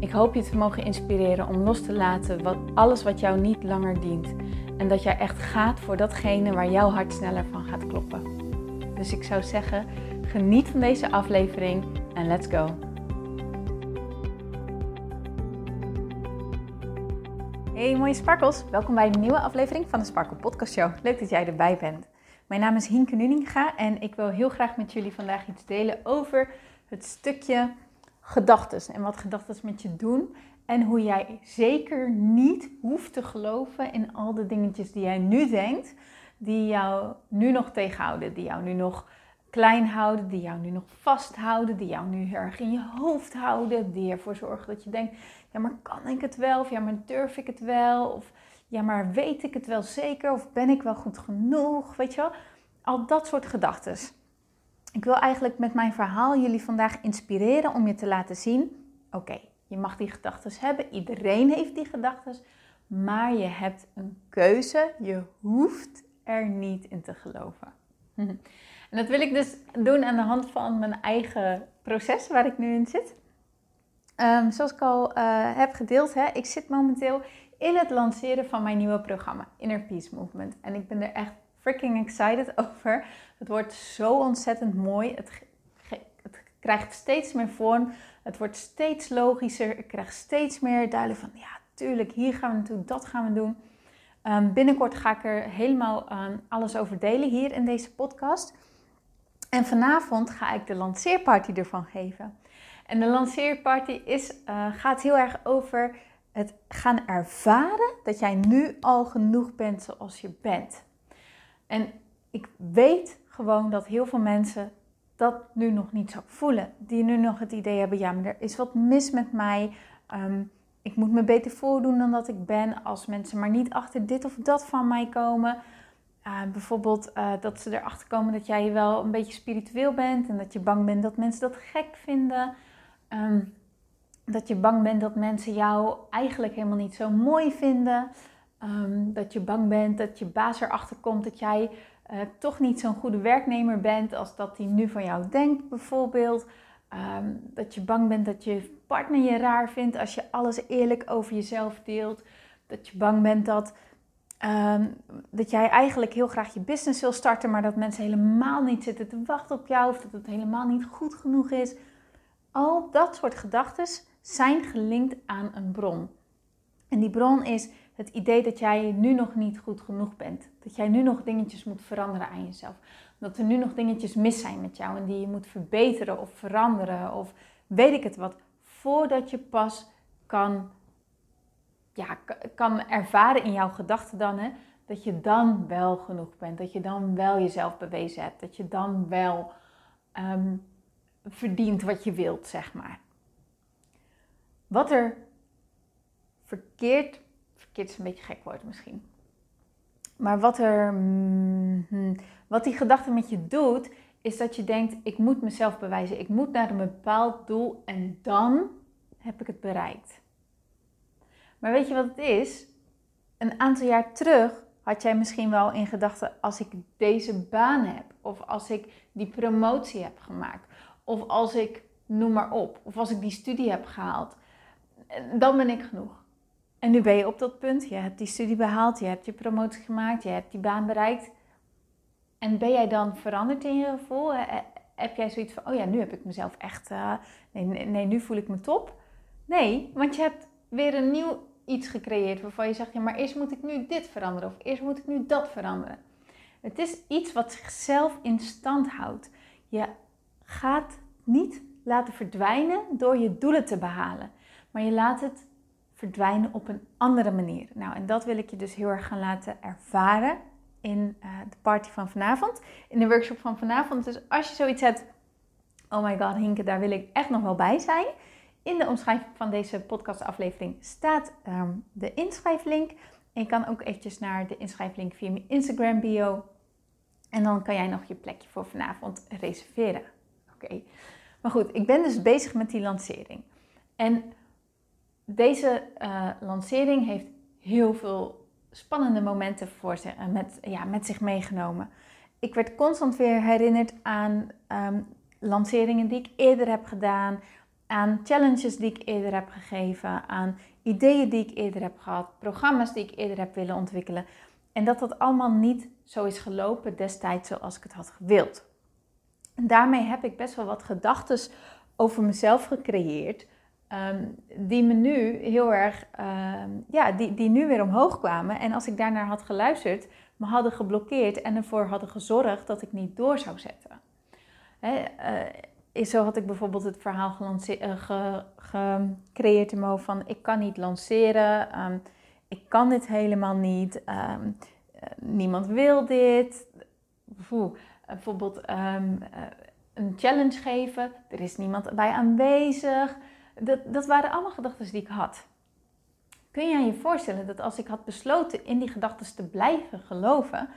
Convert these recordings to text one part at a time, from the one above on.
Ik hoop je te mogen inspireren om los te laten wat, alles wat jou niet langer dient. En dat jij echt gaat voor datgene waar jouw hart sneller van gaat kloppen. Dus ik zou zeggen, geniet van deze aflevering en let's go. Hey mooie sparkels, welkom bij een nieuwe aflevering van de Sparkle Podcast Show. Leuk dat jij erbij bent. Mijn naam is Hinke Nuninga en ik wil heel graag met jullie vandaag iets delen over het stukje gedachten en wat gedachten met je doen. En hoe jij zeker niet hoeft te geloven in al de dingetjes die jij nu denkt, die jou nu nog tegenhouden, die jou nu nog klein houden, die jou nu nog vasthouden, die jou nu erg in je hoofd houden, die ervoor zorgen dat je denkt, ja maar kan ik het wel? Of ja maar durf ik het wel? Of ja maar weet ik het wel zeker? Of ben ik wel goed genoeg? Weet je wel? Al dat soort gedachten. Ik wil eigenlijk met mijn verhaal jullie vandaag inspireren om je te laten zien: oké, je mag die gedachten hebben, iedereen heeft die gedachten, maar je hebt een keuze. Je hoeft er niet in te geloven. En dat wil ik dus doen aan de hand van mijn eigen proces waar ik nu in zit. Um, zoals ik al uh, heb gedeeld, hè, ik zit momenteel in het lanceren van mijn nieuwe programma, Inner Peace Movement. En ik ben er echt freaking excited over. Het wordt zo ontzettend mooi. Het, het krijgt steeds meer vorm. Het wordt steeds logischer. Ik krijg steeds meer duidelijk van, ja, tuurlijk, hier gaan we naartoe, dat gaan we doen. Um, binnenkort ga ik er helemaal um, alles over delen hier in deze podcast. En vanavond ga ik de lanceerparty ervan geven. En de lanceerparty is, uh, gaat heel erg over het gaan ervaren dat jij nu al genoeg bent zoals je bent. En ik weet gewoon dat heel veel mensen dat nu nog niet zo voelen. Die nu nog het idee hebben, ja, maar er is wat mis met mij. Um, ik moet me beter voordoen dan dat ik ben. Als mensen maar niet achter dit of dat van mij komen. Uh, bijvoorbeeld uh, dat ze erachter komen dat jij wel een beetje spiritueel bent. En dat je bang bent dat mensen dat gek vinden. Um, dat je bang bent dat mensen jou eigenlijk helemaal niet zo mooi vinden. Um, dat je bang bent dat je baas erachter komt dat jij uh, toch niet zo'n goede werknemer bent als dat hij nu van jou denkt, bijvoorbeeld. Um, dat je bang bent dat je partner je raar vindt als je alles eerlijk over jezelf deelt. Dat je bang bent dat, um, dat jij eigenlijk heel graag je business wil starten, maar dat mensen helemaal niet zitten te wachten op jou of dat het helemaal niet goed genoeg is. Al dat soort gedachten zijn gelinkt aan een bron. En die bron is het idee dat jij nu nog niet goed genoeg bent. Dat jij nu nog dingetjes moet veranderen aan jezelf. Dat er nu nog dingetjes mis zijn met jou en die je moet verbeteren of veranderen of weet ik het wat. Voordat je pas kan, ja, kan ervaren in jouw gedachten dan, hè, dat je dan wel genoeg bent. Dat je dan wel jezelf bewezen hebt. Dat je dan wel um, verdient wat je wilt, zeg maar. Wat er verkeerd is een beetje gek woord misschien. Maar wat, er, mm, wat die gedachte met je doet, is dat je denkt: ik moet mezelf bewijzen, ik moet naar een bepaald doel en dan heb ik het bereikt. Maar weet je wat het is? Een aantal jaar terug had jij misschien wel in gedachten: als ik deze baan heb, of als ik die promotie heb gemaakt, of als ik noem maar op, of als ik die studie heb gehaald, dan ben ik genoeg. En nu ben je op dat punt. Je hebt die studie behaald, je hebt je promotie gemaakt, je hebt die baan bereikt. En ben jij dan veranderd in je gevoel? Heb jij zoiets van, oh ja, nu heb ik mezelf echt, uh, nee, nee, nu voel ik me top? Nee, want je hebt weer een nieuw iets gecreëerd waarvan je zegt, ja, maar eerst moet ik nu dit veranderen of eerst moet ik nu dat veranderen. Het is iets wat zichzelf in stand houdt. Je gaat niet laten verdwijnen door je doelen te behalen, maar je laat het verdwijnen op een andere manier. Nou, en dat wil ik je dus heel erg gaan laten ervaren in uh, de party van vanavond, in de workshop van vanavond. Dus als je zoiets hebt, oh my god, Hinke, daar wil ik echt nog wel bij zijn. In de omschrijving van deze podcastaflevering staat ehm, de inschrijflink. Je kan ook eventjes naar de inschrijflink via mijn Instagram bio. En dan kan jij nog je plekje voor vanavond reserveren. Oké. Maar goed, ik ben dus bezig met die lancering. En deze uh, lancering heeft heel veel spannende momenten voor zich, uh, met, ja, met zich meegenomen. Ik werd constant weer herinnerd aan um, lanceringen die ik eerder heb gedaan, aan challenges die ik eerder heb gegeven, aan ideeën die ik eerder heb gehad, programma's die ik eerder heb willen ontwikkelen. En dat dat allemaal niet zo is gelopen destijds zoals ik het had gewild. En daarmee heb ik best wel wat gedachten over mezelf gecreëerd. Ehm, die me nu heel erg, ehm, ja, die, die nu weer omhoog kwamen. En als ik daarnaar had geluisterd, me hadden geblokkeerd en ervoor hadden gezorgd dat ik niet door zou zetten. Hè, uh, zo had ik bijvoorbeeld het verhaal uh, gecreëerd in hoofd van ik kan niet lanceren, um, ik kan dit helemaal niet, um, niemand wil dit. Bijvoorbeeld een challenge geven, er is niemand bij aanwezig. Dat, dat waren allemaal gedachten die ik had. Kun je je voorstellen dat als ik had besloten in die gedachten te blijven geloven,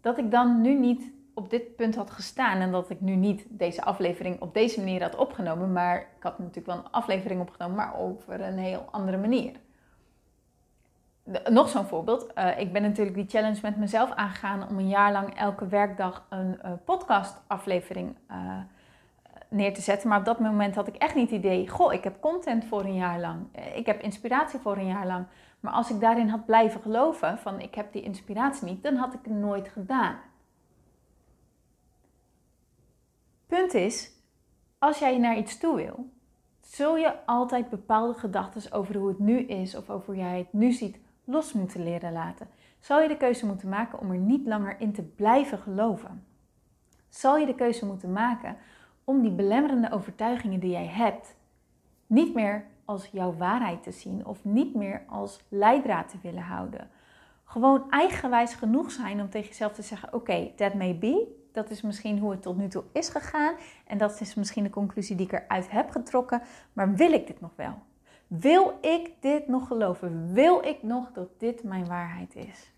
dat ik dan nu niet op dit punt had gestaan en dat ik nu niet deze aflevering op deze manier had opgenomen, maar ik had natuurlijk wel een aflevering opgenomen, maar over een heel andere manier. nog zo'n voorbeeld. Uh, ik ben natuurlijk die challenge met mezelf aangegaan om een jaar lang elke werkdag een uh, podcast aflevering uh, neer te zetten. Maar op dat moment had ik echt niet het idee, goh, ik heb content voor een jaar lang. Ik heb inspiratie voor een jaar lang. Maar als ik daarin had blijven geloven van ik heb die inspiratie niet, dan had ik het nooit gedaan. Punt is, als jij naar iets toe wil, zul je altijd bepaalde gedachten over hoe het nu is of over hoe jij het nu ziet los moeten leren laten. Zal je de keuze moeten maken om er niet langer in te blijven geloven? Zal je de keuze moeten maken om die belemmerende overtuigingen die jij hebt niet meer als jouw waarheid te zien of niet meer als leidraad te willen houden. Gewoon eigenwijs genoeg zijn om tegen jezelf te zeggen: Oké, okay, that may be. Dat is misschien hoe het tot nu toe is gegaan. En dat is misschien de conclusie die ik eruit heb getrokken. Maar wil ik dit nog wel? Wil ik dit nog geloven? Wil ik nog dat dit mijn waarheid is?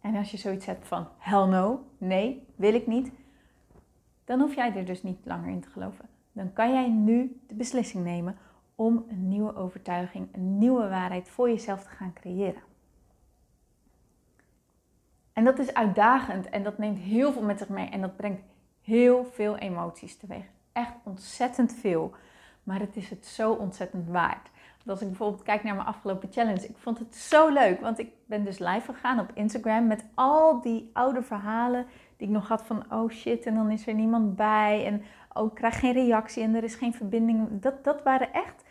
En als je zoiets hebt van hell no, nee, wil ik niet, dan hoef jij er dus niet langer in te geloven. Dan kan jij nu de beslissing nemen om een nieuwe overtuiging, een nieuwe waarheid voor jezelf te gaan creëren. En dat is uitdagend en dat neemt heel veel met zich mee en dat brengt heel veel emoties teweeg. Echt ontzettend veel. Maar het is het zo ontzettend waard. Want als ik bijvoorbeeld kijk naar mijn afgelopen challenge, ik vond het zo leuk. Want ik ben dus live gegaan op Instagram met al die oude verhalen die ik nog had van oh shit en dan is er niemand bij en oh krijg geen reactie en er is geen verbinding. Dat, dat waren echt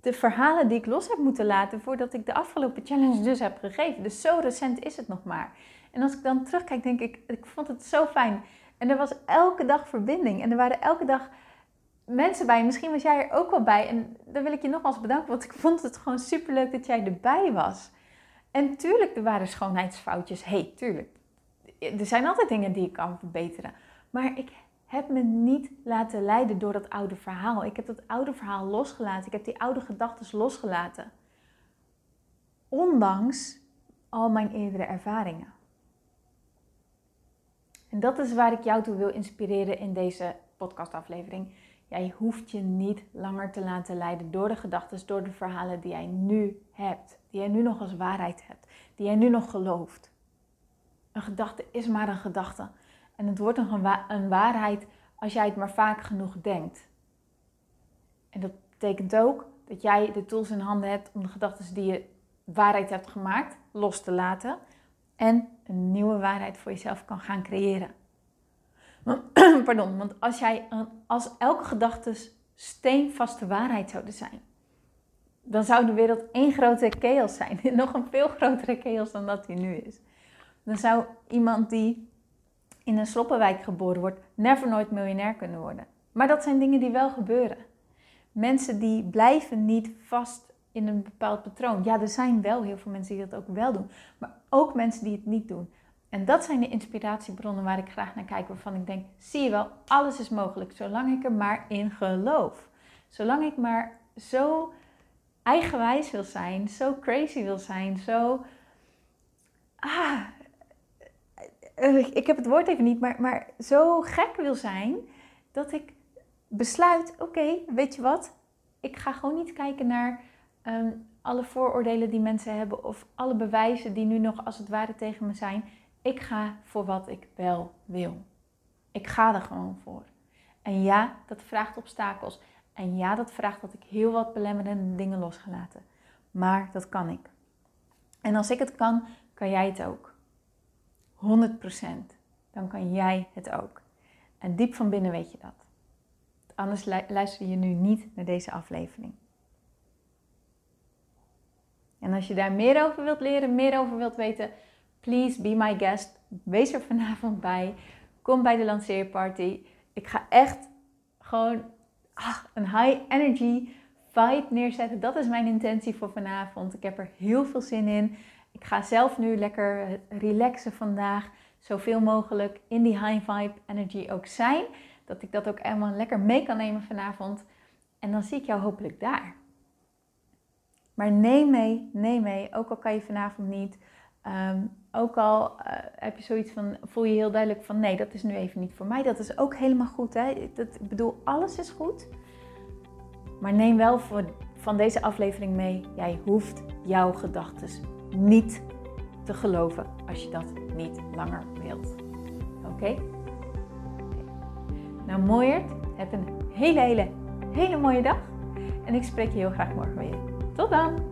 de verhalen die ik los heb moeten laten voordat ik de afgelopen challenge dus heb gegeven. Dus zo recent is het nog maar. En als ik dan terugkijk, denk ik, ik vond het zo fijn. En er was elke dag verbinding. En er waren elke dag mensen bij. Misschien was jij er ook wel bij. En dan wil ik je nogmaals bedanken, want ik vond het gewoon superleuk dat jij erbij was. En tuurlijk, er waren schoonheidsfoutjes. hey, tuurlijk. Er zijn altijd dingen die ik kan verbeteren. Maar ik heb me niet laten leiden door dat oude verhaal. Ik heb dat oude verhaal losgelaten. Ik heb die oude gedachten losgelaten. Ondanks al mijn eerdere ervaringen. En dat is waar ik jou toe wil inspireren in deze podcastaflevering. Jij hoeft je niet langer te laten leiden door de gedachten, door de verhalen die jij nu hebt. Die jij nu nog als waarheid hebt. Die jij nu nog gelooft. Een gedachte is maar een gedachte. En het wordt nog een, waarheid als jij het maar vaak genoeg denkt. En dat betekent ook dat jij de tools in handen hebt om de gedachten die je waarheid hebt gemaakt los te laten en een nieuwe waarheid voor jezelf kan gaan creëren. Pardon, want als, jij, als elke gedachte steenvaste waarheid zouden zijn, dan zou de wereld één grote chaos zijn. Nog een veel grotere chaos dan dat die nu is. Dan zou iemand die in een sloppenwijk geboren wordt, never nooit miljonair kunnen worden. Maar dat zijn dingen die wel gebeuren. Mensen die blijven niet vast in een bepaald patroon. Ja, er zijn wel heel veel mensen die dat ook wel doen, maar ook mensen die het niet doen. En dat zijn de inspiratiebronnen waar ik graag naar kijk, waarvan ik denk, zie je wel, alles is mogelijk, zolang ik er maar in geloof. Zolang ik maar zo eigenwijs wil zijn, zo crazy wil zijn, zo. Ah, ik heb het woord even niet, maar, maar zo gek wil zijn dat ik besluit: oké, weet je wat? Ik ga gewoon niet kijken naar ehm, alle vooroordelen die mensen hebben of alle bewijzen die nu nog als het ware tegen me zijn. Ik ga voor wat ik wel wil. Ik ga er gewoon voor. En ja, dat vraagt obstakels. En ja, dat vraagt dat ik heel wat belemmerende dingen los ga laten. Maar dat kan ik. En als ik het kan, kan jij het ook. 100%. Dan kan jij het ook. En diep van binnen weet je dat. Anders luister je nu niet naar deze aflevering. En als je daar meer over wilt leren, meer over wilt weten, please be my guest. Wees er vanavond bij. Kom bij de lanceerparty. Ik ga echt gewoon ach, een high energy vibe neerzetten. Dat is mijn intentie voor vanavond. Ik heb er heel veel zin in. Ik ga zelf nu lekker relaxen vandaag. Zoveel mogelijk in die high vibe energy ook zijn. Dat ik dat ook helemaal lekker mee kan nemen vanavond. En dan zie ik jou hopelijk daar. Maar neem mee, neem mee. Ook al kan je vanavond niet. Ehm, ook al eh, heb je zoiets van, voel je heel duidelijk van nee, dat is nu even niet voor mij. Dat is ook helemaal goed. Hè? Dat, ik bedoel, alles is goed. Maar neem wel voor, van deze aflevering mee, jij hoeft jouw gedachten niet te geloven als je dat niet langer wilt. Oké? Nou, mooiert. Heb een hele, hele, hele mooie dag. En ik spreek je heel graag morgen weer. Tot dan!